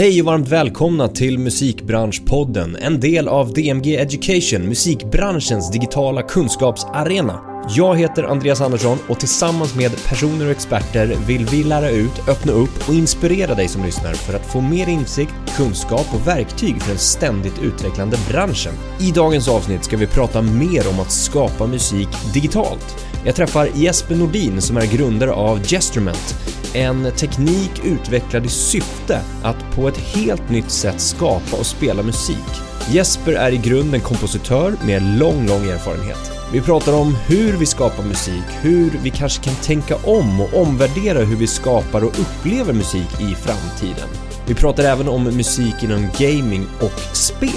Hej och varmt välkomna till Musikbranschpodden, en del av DMG Education, musikbranschens digitala kunskapsarena. Jag heter Andreas Andersson och tillsammans med personer och experter vill vi lära ut, öppna upp och inspirera dig som lyssnar för att få mer insikt, kunskap och verktyg för den ständigt utvecklande branschen. I dagens avsnitt ska vi prata mer om att skapa musik digitalt. Jag träffar Jesper Nordin som är grundare av Gesterment, en teknik utvecklad i syfte att på ett helt nytt sätt skapa och spela musik. Jesper är i grunden kompositör med lång, lång erfarenhet. Vi pratar om hur vi skapar musik, hur vi kanske kan tänka om och omvärdera hur vi skapar och upplever musik i framtiden. Vi pratar även om musik inom gaming och spel.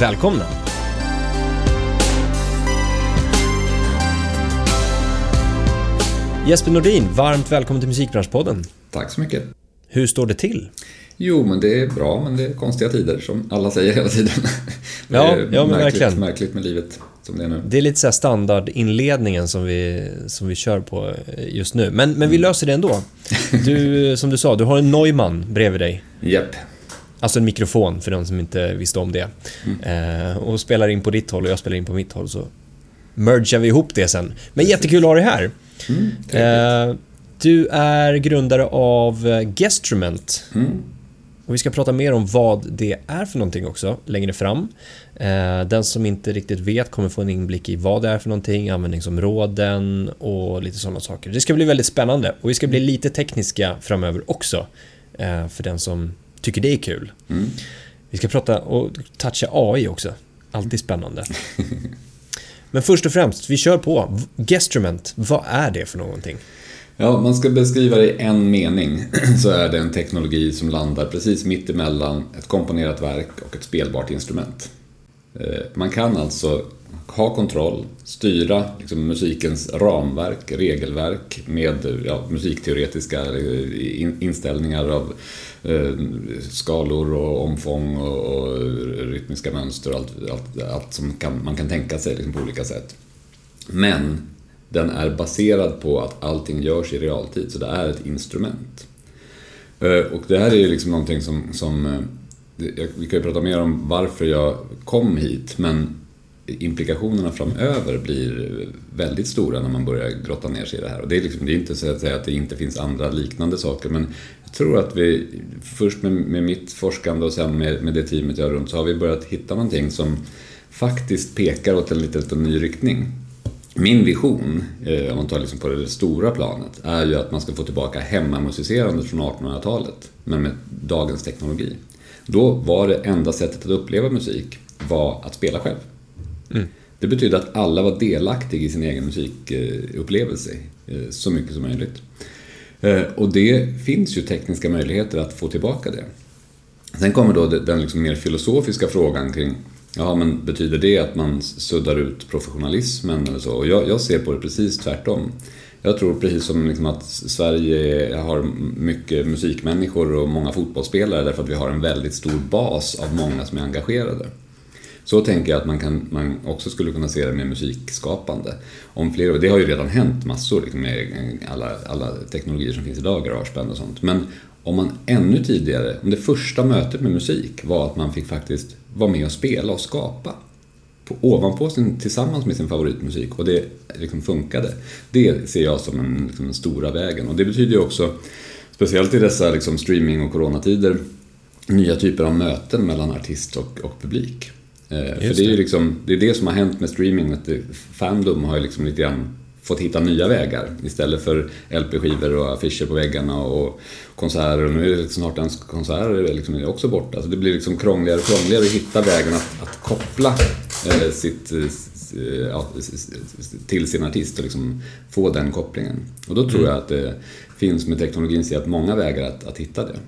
Välkomna! Jesper Nordin, varmt välkommen till Musikbranschpodden. Tack så mycket. Hur står det till? Jo, men det är bra, men det är konstiga tider som alla säger hela tiden. Ja, ja men märkligt, verkligen. Märkligt med livet som det är nu. Det är lite så här standardinledningen som vi, som vi kör på just nu. Men, men vi löser det ändå. Du, som du sa, du har en Neumann bredvid dig. Japp. Alltså en mikrofon för den som inte visste om det. Eh, och spelar in på ditt håll och jag spelar in på mitt håll så mergar vi ihop det sen. Men jättekul att ha dig här. Mm. Eh, du är grundare av eh, Gestrument. Mm. Och vi ska prata mer om vad det är för någonting också längre fram. Eh, Den som inte riktigt vet kommer få en inblick i vad det är för någonting, användningsområden och lite sådana saker. Det ska bli väldigt spännande och vi ska bli lite tekniska framöver också. eh, För den som tycker det är kul. Mm. Vi ska prata och toucha AI också. Alltid spännande. Men först och främst, vi kör på. Gestrument, vad är det för någonting? Ja, man ska beskriva det i en mening så är det en teknologi som landar precis mitt emellan ett komponerat verk och ett spelbart instrument. Eh, man kan alltså ha kontroll, styra liksom musikens ramverk, regelverk med ja, musikteoretiska eh, inställningar av eh, skalor och omfång och, och rytmiska mönster och allt, allt, allt som kan, man kan tänka sig liksom på olika sätt. Men den är baserad på att allting görs i realtid, så det är ett instrument. Eh, och det här är ju liksom någonting som, som eh, vi kan ju prata mer om varför jag kom hit, men implikationerna framöver blir väldigt stora när man börjar grotta ner sig i det här. Och det är, liksom, det är inte så att säga att det inte finns andra liknande saker, men jag tror att vi, först med, med mitt forskande och sen med, med det teamet jag har runt, så har vi börjat hitta någonting som faktiskt pekar åt en liten ny riktning. Min vision, eh, om man tar liksom på det stora planet, är ju att man ska få tillbaka hemmamusicerandet från 1800-talet, men med dagens teknologi. Då var det enda sättet att uppleva musik var att spela själv. Det betydde att alla var delaktiga i sin egen musikupplevelse eh, så mycket som möjligt. Eh, Och det finns ju tekniska möjligheter att få tillbaka det. Sen kommer då den liksom mer filosofiska frågan kring Ja, men betyder det att man suddar ut professionalismen eller så? Och jag, jag ser på det precis tvärtom. Jag tror precis som liksom att Sverige har mycket musikmänniskor och många fotbollsspelare därför att vi har en väldigt stor bas av många som är engagerade. Så tänker jag att man, kan, man också skulle kunna se det med musikskapande. Om fler, det har ju redan hänt massor liksom med alla, alla teknologier som finns idag, garageband och sånt. Men om man ännu tidigare, om det första mötet med musik var att man fick faktiskt vara med och spela och skapa på, ovanpå sin, tillsammans med sin favoritmusik och det liksom funkade. Det ser jag som en, liksom den stora vägen och det betyder ju också, speciellt i dessa liksom streaming och coronatider, nya typer av möten mellan artist och, och publik. Eh, för det är ju liksom, det är det som har hänt med streaming, att det, Fandom har ju liksom lite grann fått hitta nya vägar istället för LP-skivor och affischer på väggarna och konserter och nu är det liksom snart ens konserter liksom också borta. Så det blir liksom krångligare och krångligare att hitta vägen att, att koppla eh, sitt, eh, eh, ja, till sin artist och liksom få den kopplingen. Och då tror jag att det finns med teknologins hjälp många vägar att, att hitta det.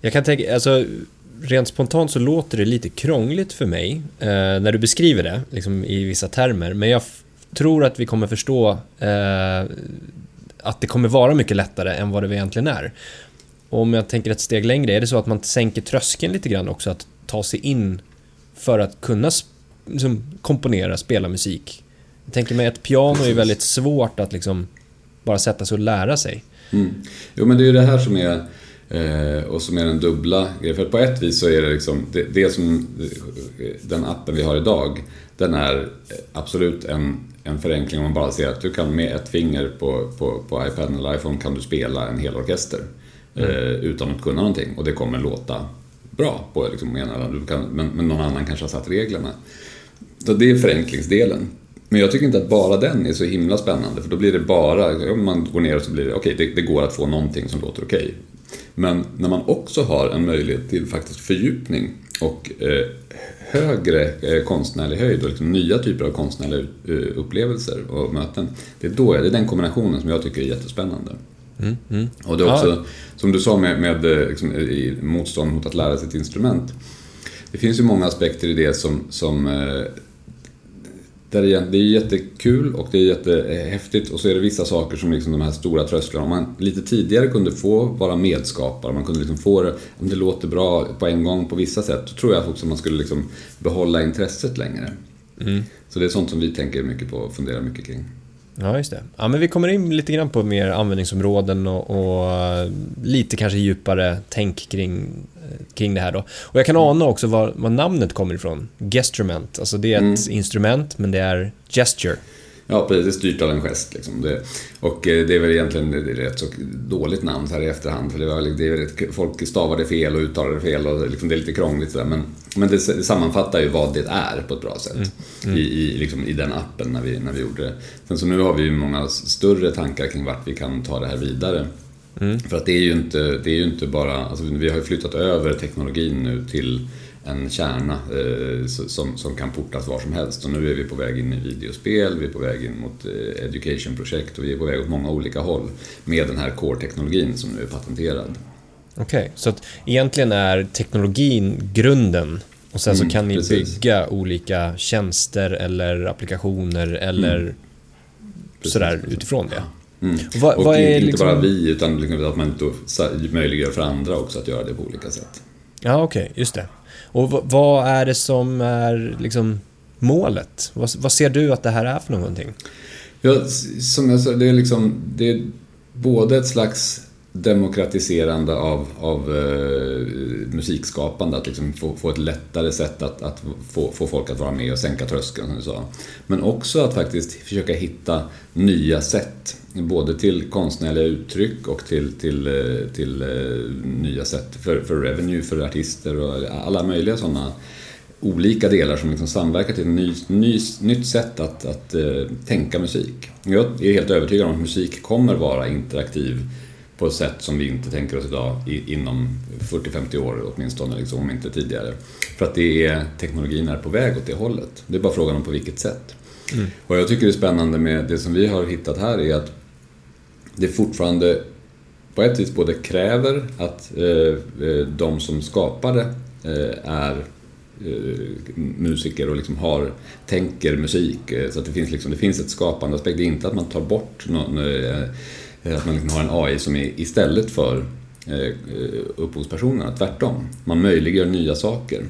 Jag kan tänka, alltså rent spontant så låter det lite krångligt för mig eh, när du beskriver det liksom, i vissa termer. Men jag tror att vi kommer förstå eh, att det kommer vara mycket lättare än vad det egentligen är. Och om jag tänker ett steg längre, är det så att man sänker tröskeln lite grann också att ta sig in för att kunna liksom, komponera, spela musik? Jag tänker mig att piano är väldigt svårt att liksom bara sätta sig och lära sig. Mm. Jo, men det är ju det här som är Eh, och som är den dubbla grejen. För på ett vis så är det liksom, det, det som, den appen vi har idag, den är absolut en, en förenkling om man bara ser att du kan med ett finger på, på, på iPad eller iPhone kan du spela en hel orkester. Mm. Eh, utan att kunna någonting och det kommer låta bra på liksom, ena, du kan, men, men någon annan kanske har satt reglerna. Så det är förenklingsdelen. Men jag tycker inte att bara den är så himla spännande för då blir det bara, om man går ner och så blir det okej, okay, det, det, går att få någonting som låter okej. Okay. Men när man också har en möjlighet till faktiskt fördjupning och eh, högre eh, konstnärlig höjd och liksom nya typer av konstnärliga eh, upplevelser och möten. Det är, då, det är den kombinationen som jag tycker är jättespännande. Mm, mm. Och det är också, ja. som du sa med, med liksom, motstånd mot att lära sig ett instrument. Det finns ju många aspekter i det som, som där det, är, det är jättekul och det är jättehäftigt och så är det vissa saker som liksom de här stora trösklarna. Om man lite tidigare kunde få vara medskapare, man kunde liksom få det, om det låter bra på en gång på vissa sätt, då tror jag också att man skulle liksom behålla intresset längre. Mm. Så det är sånt som vi tänker mycket på och funderar mycket kring. Ja, just det. Ja, men vi kommer in lite grann på mer användningsområden och, och lite kanske djupare tänk kring, kring det här då. Och jag kan ana också var, var namnet kommer ifrån. Gestrument, alltså det är ett mm. instrument men det är gesture. Ja, precis. Det är styrt av en gest. Liksom. Det, och eh, det är väl egentligen ett rätt så dåligt namn så här i efterhand. För det var, det är, folk stavade fel och uttalade fel och liksom, det är lite krångligt sådär. Men, men det, det sammanfattar ju vad det är på ett bra sätt. Mm. Mm. I, i, liksom, I den appen när vi, när vi gjorde det. Sen så nu har vi ju många större tankar kring vart vi kan ta det här vidare. Mm. För att det är ju inte, det är ju inte bara, alltså, vi har ju flyttat över teknologin nu till en kärna eh, som, som kan portas var som helst. Och nu är vi på väg in i videospel, vi är på väg in mot eh, education-projekt och vi är på väg åt många olika håll med den här core-teknologin som nu är patenterad. Okej, okay, så att egentligen är teknologin grunden och sen mm, så kan ni precis. bygga olika tjänster eller applikationer eller mm. sådär utifrån det. Mm. Vad, och vad inte liksom... bara vi, utan liksom att man möjliggör för andra också att göra det på olika sätt. Ja, okej, okay, just det. Och vad är det som är liksom målet? Vad, vad, ser du att det här är för någonting? Ja, som jag sa, det är liksom, det är både ett slags demokratiserande av, av eh, musikskapande, att liksom få, få ett lättare sätt att, att få, få folk att vara med och sänka tröskeln som du sa. Men också att faktiskt försöka hitta nya sätt, både till konstnärliga uttryck och till, till, eh, till eh, nya sätt för, för revenue, för artister och alla möjliga sådana olika delar som liksom samverkar till ett ny, ny, nytt sätt att, att eh, tänka musik. Jag är helt övertygad om att musik kommer vara interaktiv på ett sätt som vi inte tänker oss idag inom 40-50 år åtminstone, liksom, om inte tidigare. För att det är, teknologin är på väg åt det hållet. Det är bara frågan om på vilket sätt. Mm. Och jag tycker det är spännande med det som vi har hittat här är att det fortfarande på ett vis både kräver att eh, eh de som skapar det eh, är eh, musiker och liksom har, tänker musik. Eh, så att det finns, liksom, det finns ett skapande aspekt. Det är inte att man tar bort någon, att man liksom har en AI som är istället för eh, upphovspersonerna, tvärtom. Man möjliggör nya saker.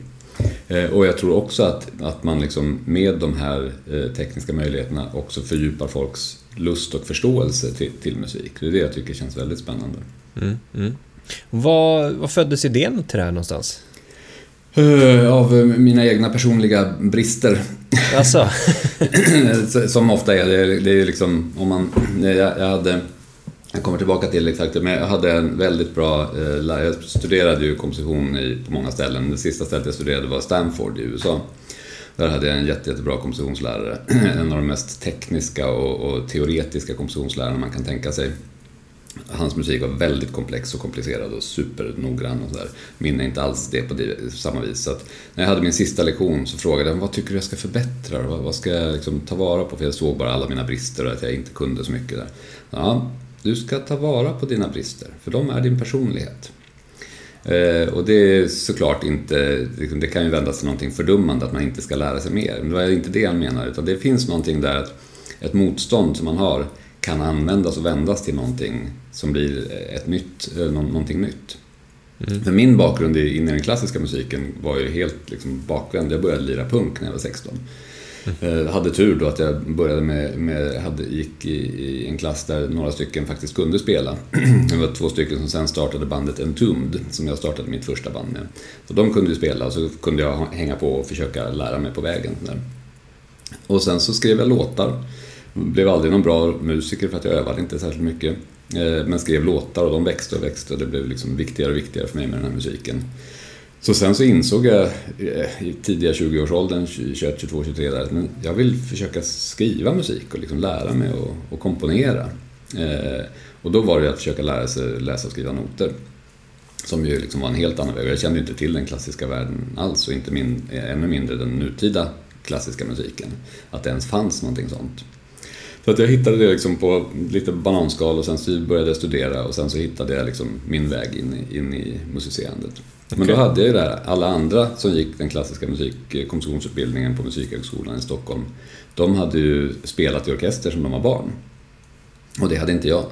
Eh, och jag tror också att, att man liksom med de här tekniska möjligheterna också fördjupar folks lust och förståelse till, till musik. Det är det jag tycker känns väldigt spännande. Mm, mm. Vad, vad föddes idén till det här någonstans? Av mina egna personliga brister. Alltså. Som ofta är, det, det är liksom om man, jag, jag hade jag kommer tillbaka till exakt det, men jag hade en väldigt bra eh, Jag studerade ju komposition i, på många ställen. Det sista stället jag studerade var Stanford i USA. Där hade jag en jätte, jättebra kompositionslärare. En av de mest tekniska och, och teoretiska kompositionslärarna man kan tänka sig. Hans musik var väldigt komplex och komplicerad och supernoggrann och sådär. Min är inte alls det på det, samma vis. Så när jag hade min sista lektion så frågade jag vad tycker du jag ska förbättra? Vad, vad ska jag liksom ta vara på? För jag såg bara alla mina brister och att jag inte kunde så mycket där. Ja, du ska ta vara på dina brister, för de är din personlighet. Eh, och det är såklart inte, liksom, det kan ju vändas till någonting fördummande att man inte ska lära sig mer. Men det är inte det han menar, utan det finns någonting där att ett motstånd som man har kan användas och vändas till någonting som blir ett nytt, eh, någonting nytt. Mm. För min bakgrund in i den klassiska musiken var ju helt liksom bakvänd. Jag började lira punk när jag var 16. Mm. hade tur då att jag började med, med hade, gick i, i, en klass där några stycken faktiskt kunde spela. det var två stycken som sen startade bandet Entombed, som jag startade mitt första band med. Så de kunde ju spela och så kunde jag hänga på och försöka lära mig på vägen. Där. Och sen så skrev jag låtar. Blev aldrig någon bra musiker för att jag övade inte särskilt mycket. Eh, men skrev låtar och de växte och växte och det blev liksom viktigare och viktigare för mig med den här musiken. Så sen så insåg jag eh, i tidiga 20-årsåldern, 21, 22, 23 där, att jag vill försöka skriva musik och liksom lära mig att komponera. Eh, och då var det att försöka lära sig läsa och skriva noter. Som ju liksom var en helt annan väg. Jag kände inte till den klassiska världen alls och inte min, eh, ännu mindre den nutida klassiska musiken. Att det ens fanns någonting sånt. Så att jag hittade det liksom på lite bananskal och sen så började jag studera och sen så hittade jag liksom min väg in in i musicerandet. Okay. Men då hade jag ju det här, alla andra som gick den klassiska musikkompositionsutbildningen på Musikhögskolan i Stockholm, de hade ju spelat i orkester som de var barn. Och det hade inte jag.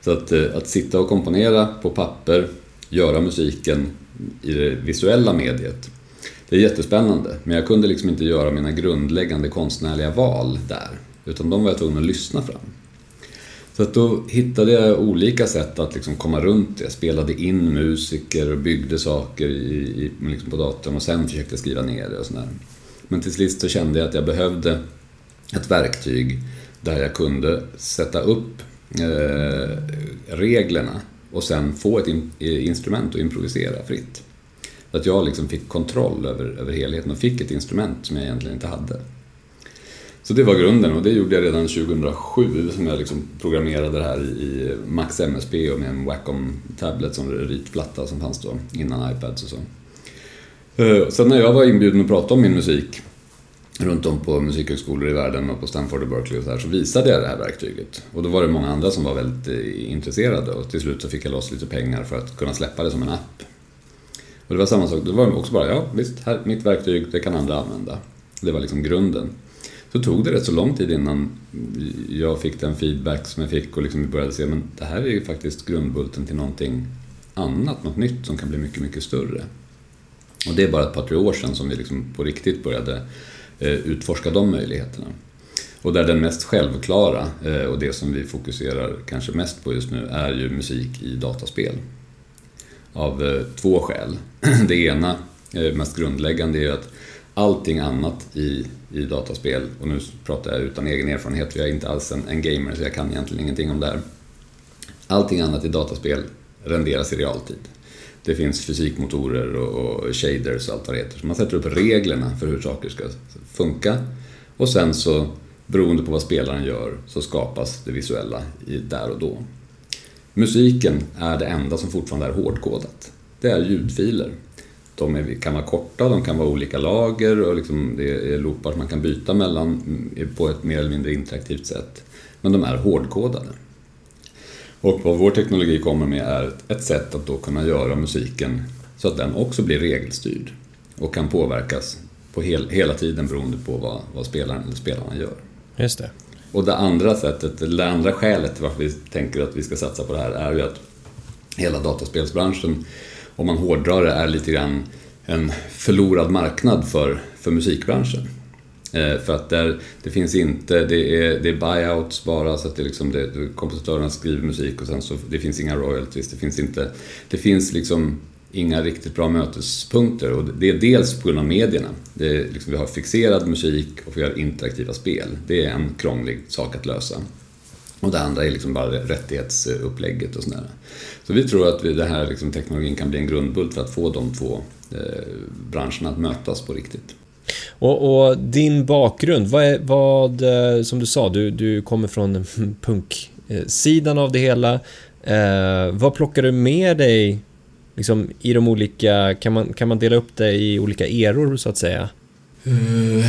Så att, eh, att sitta och komponera på papper, göra musiken i det visuella mediet, det är jättespännande. Men jag kunde liksom inte göra mina grundläggande konstnärliga val där. Utan de var jag tvungen att lyssna fram. Så att då hittade jag olika sätt att liksom komma runt det. Jag spelade in musiker och byggde saker i, i, liksom på datorn och sen försökte jag skriva ner det och sådär. Men till sist så kände jag att jag behövde ett verktyg där jag kunde sätta upp eh, reglerna och sen få ett in, eh, instrument och improvisera fritt. Så att jag liksom fick kontroll över, över helheten och fick ett instrument som jag egentligen inte hade. Så det var grunden och det gjorde jag redan 2007 som jag liksom programmerade det här i Max MSP och med en Wacom Tablet som ritplatta som fanns då innan iPads och så. Eh, sen när jag var inbjuden att prata om min musik runt om på musikhögskolor i världen och på Stanford och Berkeley och så här så visade jag det här verktyget. Och då var det många andra som var väldigt eh, intresserade och till slut så fick jag loss lite pengar för att kunna släppa det som en app. Och det var samma sak, det var också bara, ja visst, här, mitt verktyg, det kan andra använda. Det var liksom grunden så tog det rätt så lång tid innan jag fick den feedback som jag fick och liksom började se men det här är ju faktiskt grundbulten till någonting annat, något nytt som kan bli mycket, mycket större. Och det är bara ett par, tre år sedan som vi liksom på riktigt började eh, utforska de möjligheterna. Och där den mest självklara eh, och det som vi fokuserar kanske mest på just nu är ju musik i dataspel. Av eh, två skäl. Det ena, mest grundläggande, är ju att allting annat i, i dataspel, och nu pratar jag utan egen erfarenhet för jag är inte alls en, en gamer så jag kan egentligen ingenting om det här. Allting annat i dataspel renderas i realtid. Det finns fysikmotorer och, och shaders och allt vad det heter. Så man sätter upp reglerna för hur saker ska funka och sen så, beroende på vad spelaren gör, så skapas det visuella i, där och då. Musiken är det enda som fortfarande är hårdkodat. Det är ljudfiler de är, kan vara korta, de kan vara olika lager och liksom det är loopar som man kan byta mellan mm, på ett mer eller mindre interaktivt sätt. Men de är hårdkodade. Och vad vår teknologi kommer med är ett sätt att då kunna göra musiken så att den också blir regelstyrd och kan påverkas på hel, hela tiden beroende på vad, vad spelaren eller spelarna gör. Just det. Och det andra sättet, det andra skälet till varför vi tänker att vi ska satsa på det här är ju att hela dataspelsbranschen om man hårdrar det, är lite grann en förlorad marknad för, för musikbranschen. Eh, för att där, det finns inte, det är, det är buyouts bara så att det liksom det, kompositörerna skriver musik och sen så det finns inga royalties, det finns inte, det finns liksom inga riktigt bra mötespunkter och det är dels på grund av medierna. Det är liksom, vi har fixerad musik och vi har interaktiva spel. Det är en krånglig sak att lösa. Och det andra är liksom bara rättighetsupplägget och sådär. Så vi tror att vi, det här liksom, teknologin kan bli en grundbult för att få de två eh, branscherna att mötas på riktigt. Och, och, din bakgrund, vad, är, vad eh, som du sa, du, du kommer från punksidan av det hela. Eh, vad plockar du med dig liksom, i de olika, kan man, kan man dela upp det i olika eror så att säga? Uh,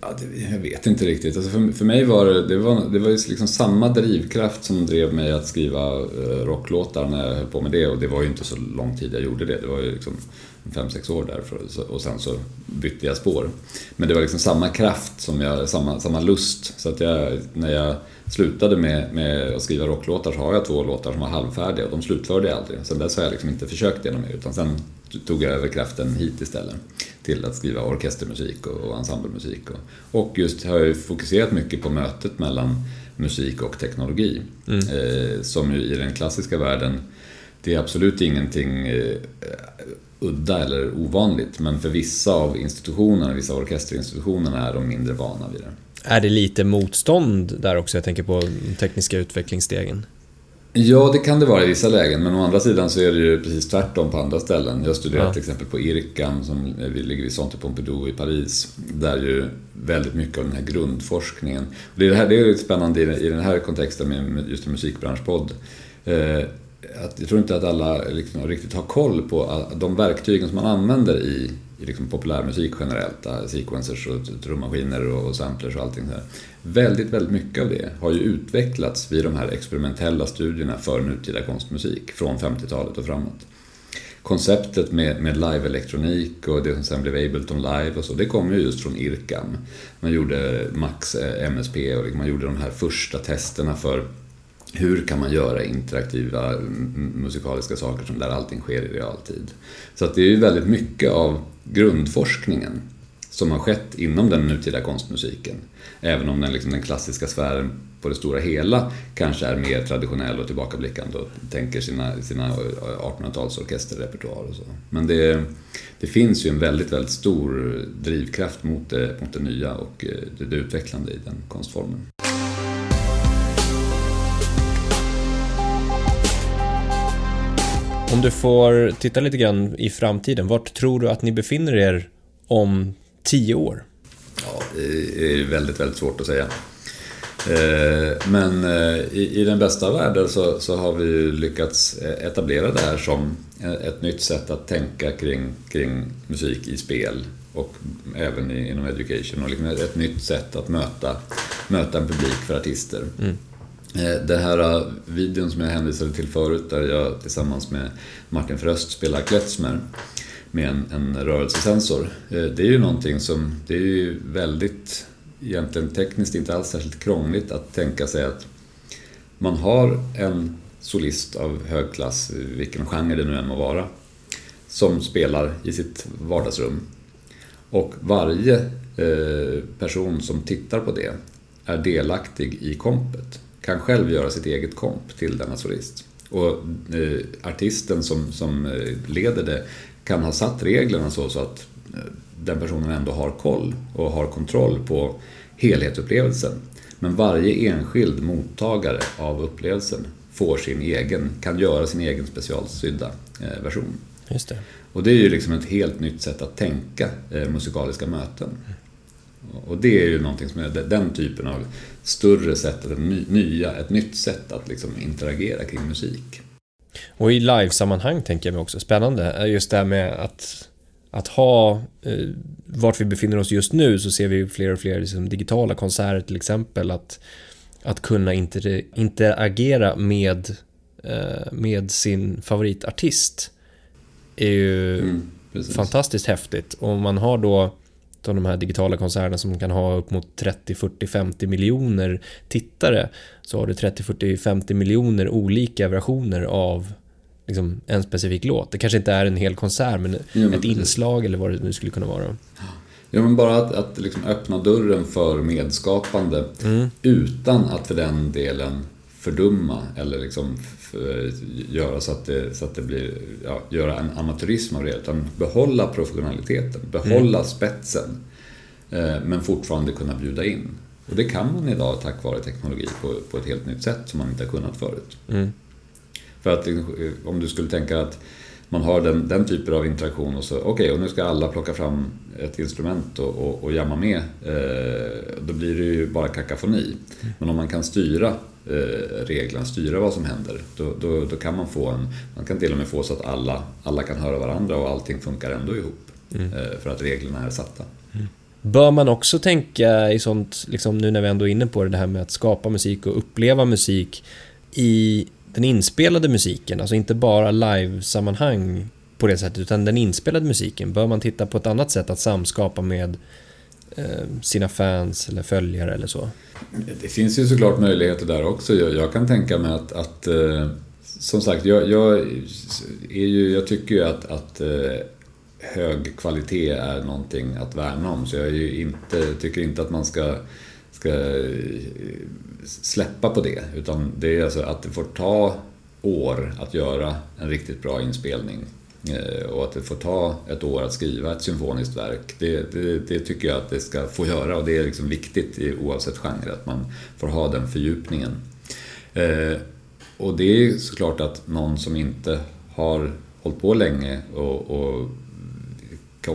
Ja, det, jag vet inte riktigt. Alltså för, för mig var det, det var, det var liksom samma drivkraft som drev mig att skriva eh, rocklåtar när jag höll på med det och det var ju inte så lång tid jag gjorde det. Det var ju liksom fem sex år där och sen så bytte jag spår. Men det var liksom samma kraft, som jag, samma, samma lust. Så att jag, när jag slutade med, med att skriva rocklåtar så har jag två låtar som var halvfärdiga och de slutförde jag aldrig. Sen dess har jag liksom inte försökt det mer utan sen tog jag över kraften hit istället. Till att skriva orkestermusik och, och ensemblemusik. Och, och just har jag fokuserat mycket på mötet mellan musik och teknologi. Mm. Eh, som ju i den klassiska världen, det är absolut ingenting eh, udda eller ovanligt. Men för vissa av institutionerna, vissa av orkesterinstitutionerna är de mindre vana vid det. Är det lite motstånd där också? Jag tänker på de tekniska utvecklingsstegen. Ja, det kan det vara i vissa lägen, men å andra sidan så är det ju precis tvärtom på andra ställen. Jag studerar ja. till exempel på IRCAM som ligger vid Centre Pompidou i Paris, där ju väldigt mycket av den här grundforskningen, och det är, det här, det är lite spännande i den här kontexten med just en musikbranschpodd, eh, att jag tror inte att alla liksom riktigt har koll på de verktygen som man använder i i liksom populärmusik generellt, eh, sequencers och trummaskiner och samplers och allting sådär. Väldigt, väldigt mycket av det har ju utvecklats vid de här experimentella studierna för nutida konstmusik från 50-talet och framåt. Konceptet med, med live-elektronik och det som sen blev Ableton Live och så, det kom ju just från IRCAM. Man gjorde Max eh, MSP och liksom man gjorde de här första testerna för hur kan man göra interaktiva musikaliska saker som där allting sker i realtid. Så att det är ju väldigt mycket av grundforskningen som har skett inom den nutida konstmusiken. Även om den, liksom, den klassiska sfären på det stora hela kanske är mer traditionell och tillbakablickande och tänker sina, sina 1800-tals orkesterrepertoar och så. Men det, det finns ju en väldigt, väldigt stor drivkraft mot det, mot det nya och eh, det, det utvecklande i den konstformen. Om du får titta lite grann i framtiden, vart tror du att ni befinner er om tio år? Ja, det är väldigt, väldigt svårt att säga. Eh, men eh, i den bästa av världar så, så har vi lyckats etablera det här som ett nytt sätt att tänka kring, kring musik i spel och även inom education och liksom ett nytt sätt att möta, möta en publik för artister. Mm. Eh, Den här eh, videon som jag hänvisade till förut där jag tillsammans med Martin Fröst spelar klezmer med en, en rörelsesensor. Eh, det är ju någonting som, det är ju väldigt, egentligen tekniskt inte alls särskilt krångligt att tänka sig att man har en solist av hög klass, vilken genre det nu än må vara, som spelar i sitt vardagsrum. Och varje person som tittar på det är delaktig i kompet kan själv göra sitt eget komp till denna solist. Och eh, artisten som, som eh, leder det kan ha satt reglerna så, så att eh, den personen ändå har koll och har kontroll på helhetsupplevelsen. Men varje enskild mottagare av upplevelsen får sin egen, kan göra sin egen specialsydda eh, version. Just det. Och det är ju liksom ett helt nytt sätt att tänka eh, musikaliska möten. Och det är ju någonting som är den typen av större sätt, ett, nya, ett nytt sätt att liksom interagera kring musik. Och i livesammanhang tänker jag mig också, spännande, just det här med att, att ha, eh, vart vi befinner oss just nu så ser vi fler och fler liksom, digitala konserter till exempel, att, att kunna inter, interagera med, eh, med sin favoritartist är ju mm, fantastiskt häftigt. Och man har då av de här digitala konserterna som kan ha upp mot 30, 40, 50 miljoner tittare så har du 30, 40, 50 miljoner olika versioner av liksom, en specifik låt. Det kanske inte är en hel konsert men ja, ett inslag eller vad det nu skulle kunna vara. Ja men bara att, att liksom öppna dörren för medskapande mm. utan att för den delen fördumma eller liksom göra så att det, så att det blir, ja, göra en amatörism av det. Utan behålla professionaliteten, behålla mm. spetsen. Eh, men fortfarande kunna bjuda in. Och det kan man idag tack vare teknologi på, på ett helt nytt sätt som man inte har kunnat förut. Mm. För att eh, om du skulle tänka att man har den, den typen av interaktion och så, okej, okay, och nu ska alla plocka fram ett instrument och, och, och jamma med. Eh, då blir det ju bara kakafoni. Mm. Men om man kan styra Eh, reglerna, styra vad som händer. Då, då, då, kan man få en, man kan till och med få så att alla, alla kan höra varandra och allting funkar ändå ihop. Mm. Eh, för att reglerna är satta. Mm. Bör man också tänka i sånt, liksom nu när vi ändå är inne på det, det här med att skapa musik och uppleva musik i den inspelade musiken, alltså inte bara live-sammanhang på det sättet, utan den inspelade musiken. Bör man titta på ett annat sätt att samskapa med eh, Eh, sina fans eller följare eller så? Det finns ju såklart möjligheter där också. Jag, jag kan tänka mig att, att eh, som sagt, jag, jag, är ju, jag tycker ju att, att eh, hög kvalitet är någonting att värna om. Så jag ju inte, tycker inte att man ska, ska släppa på det. Utan det är alltså att det får ta år att göra en riktigt bra inspelning. Eh, och att det får ta ett år att skriva ett symfoniskt verk, det, det, det tycker jag att det ska få göra och det är liksom viktigt oavsett genre, att man får ha den fördjupningen. Eh, och det är såklart att någon som inte har hållit på länge och, och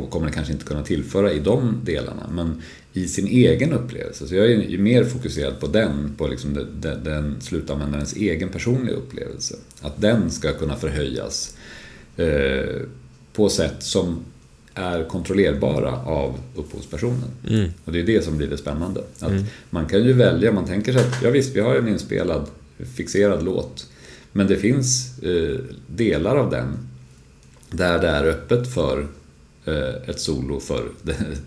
kommer kanske inte kunna tillföra i de delarna, men i sin egen upplevelse. Så jag är ju mer fokuserad på den, på liksom den, den slutanvändarens egen personliga upplevelse. Att den ska kunna förhöjas eh, på sätt som är kontrollerbara av upphovspersonen. Mm. Och det är det som blir det spännande. Att mm. Man kan ju välja, man tänker sig att ja visst, vi har en inspelad, fixerad låt. Men det finns eh, delar av den där det är öppet för eh, ett solo för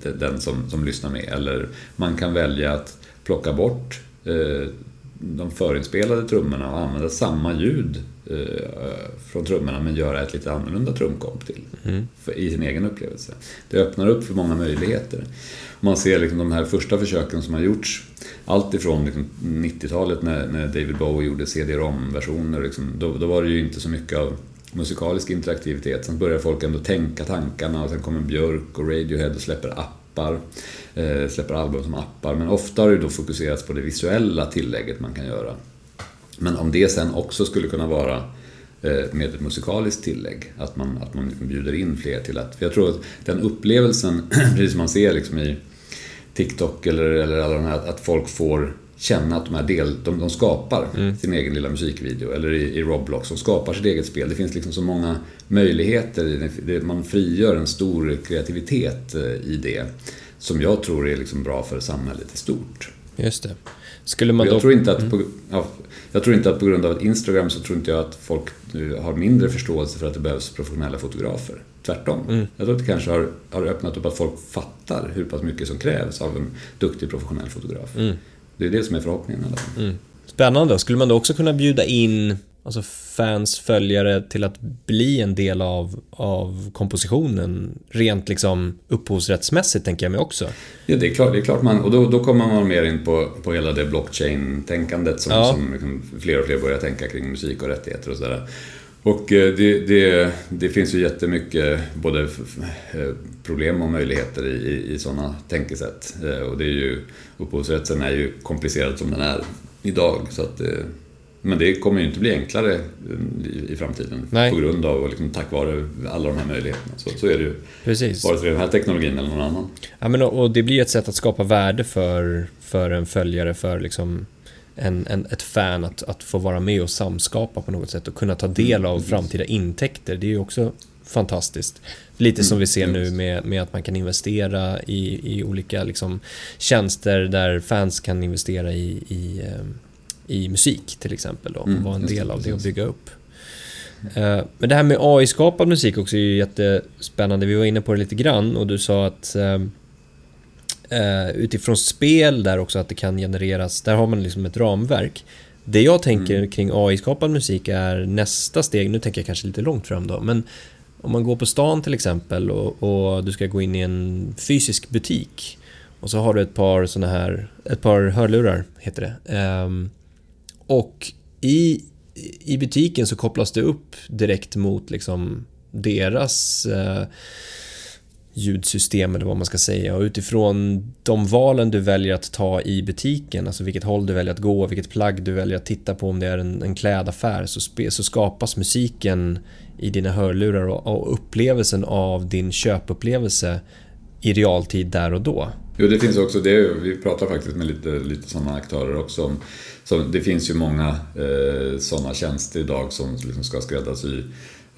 den som, som lyssnar med. Eller man kan välja att plocka bort eh, de förinspelade trummorna och använda samma ljud från trummorna men göra ett lite annorlunda trumkomp till mm. för, i sin egen upplevelse. Det öppnar upp för många möjligheter. Man ser liksom de här första försöken som har gjorts, allt ifrån liksom 90-talet när, när, David Bowie gjorde CD-ROM-versioner, liksom, då, då var det ju inte så mycket av musikalisk interaktivitet. Sen börjar folk ändå tänka tankarna och sen kommer Björk och Radiohead och släpper appar. Eh, släpper album som appar. Men ofta har det då fokuserats på det visuella tillägget man kan göra. Men om det sen också skulle kunna vara eh, med ett musikaliskt tillägg. Att man, att man bjuder in fler till att... För jag tror att den upplevelsen, precis som man ser liksom i TikTok eller, eller alla de här, att folk får känna att de här del, de, de skapar mm. sin egen lilla musikvideo. Eller i, i Roblox, de skapar sitt eget spel. Det finns liksom så många möjligheter. Det, man frigör en stor kreativitet eh, i det. Som jag tror är liksom bra för samhället i stort. Just det. Skulle man jag, då... tror inte att mm. på, ja, jag tror inte att på grund av Instagram så tror inte jag att folk har mindre förståelse för att det behövs professionella fotografer. Tvärtom. Mm. Jag tror att det kanske har, har öppnat upp att folk fattar hur pass mycket som krävs av en duktig professionell fotograf. Mm. Det är det som är förhoppningen. Mm. Spännande. Skulle man då också kunna bjuda in alltså fans, följare till att bli en del av, av kompositionen rent liksom upphovsrättsmässigt tänker jag mig också. Ja, det är klart, det är klart man, och då, då kommer man mer in på, på hela det blockchain-tänkandet som, ja. som liksom fler och fler börjar tänka kring musik och rättigheter och sådär. Och eh, det, det, det, finns ju jättemycket både eh, problem och möjligheter i, i sådana tänkesätt. Eh, och det är ju, upphovsrätten är ju komplicerad som den är idag. Så att, men det kommer ju inte bli enklare i, i framtiden Nej. på grund av, liksom, tack vare alla de här möjligheterna. Så, så är det ju. Precis. Vare sig den här teknologin eller någon annan. Ja, men, och det blir ett sätt att skapa värde för, för en följare, för liksom en, en, ett fan att, att få vara med och samskapa på något sätt och kunna ta del av mm, framtida intäkter. Det är ju också fantastiskt. Lite som mm, vi ser nu med, med att man kan investera i, i olika liksom, tjänster där fans kan investera i, i, eh, i musik till exempel då, och mm, vara en del av det och bygga upp. Eh, men det här med AI-skapad musik också är ju jättespännande. Vi var inne på det lite grann och du sa att eh, utifrån spel där också att det kan genereras, där har man liksom ett ramverk. Det jag tänker mm. kring AI-skapad musik är nästa steg, nu tänker jag kanske lite långt fram då, men om man går på stan till exempel och, och du ska gå in i en fysisk butik och så har du ett par sådana här, ett par hörlurar heter det. Um, och i, i butiken så kopplas det upp direkt mot liksom deras eh, ljudsystem eller vad man ska säga och utifrån de valen du väljer att ta i butiken, alltså vilket håll du väljer att gå, vilket plagg du väljer att titta på om det är en, en klädaffär så, spe, så skapas musiken i dina hörlurar och, och upplevelsen av din köpupplevelse i realtid där och då. Jo, det finns också det. Vi pratar faktiskt med lite, lite sådana aktörer också. Om, så det finns ju många eh, sådana tjänster idag som liksom ska skräddarsy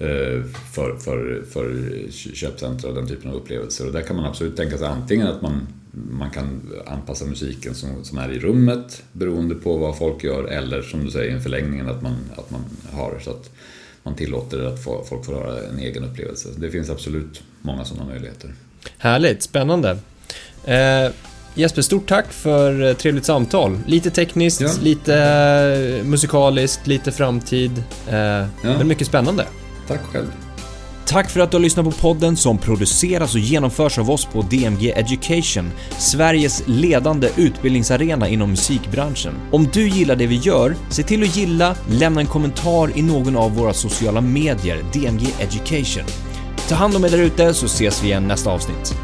Eh, för, för, för köpcentra och den typen av upplevelser. Och där kan man absolut tänka sig antingen att man, man kan anpassa musiken som, som är i rummet beroende på vad folk gör eller som du säger i förlängningen att man, att man har så att man tillåter att få, folk får höra en egen upplevelse. Det finns absolut många sådana möjligheter. Härligt, spännande. Eh, Jesper, stort tack för eh, trevligt samtal. Lite tekniskt, Ja. lite eh, musikaliskt, lite framtid. Eh, Men mycket spännande. Tack själv. Tack för att du har lyssnat på podden som produceras och genomförs av oss på DMG Education, Sveriges ledande utbildningsarena inom musikbranschen. Om du gillar det vi gör, se till att gilla, lämna en kommentar i någon av våra sociala medier, DMG Education. Ta hand om er där ute så ses vi igen nästa avsnitt.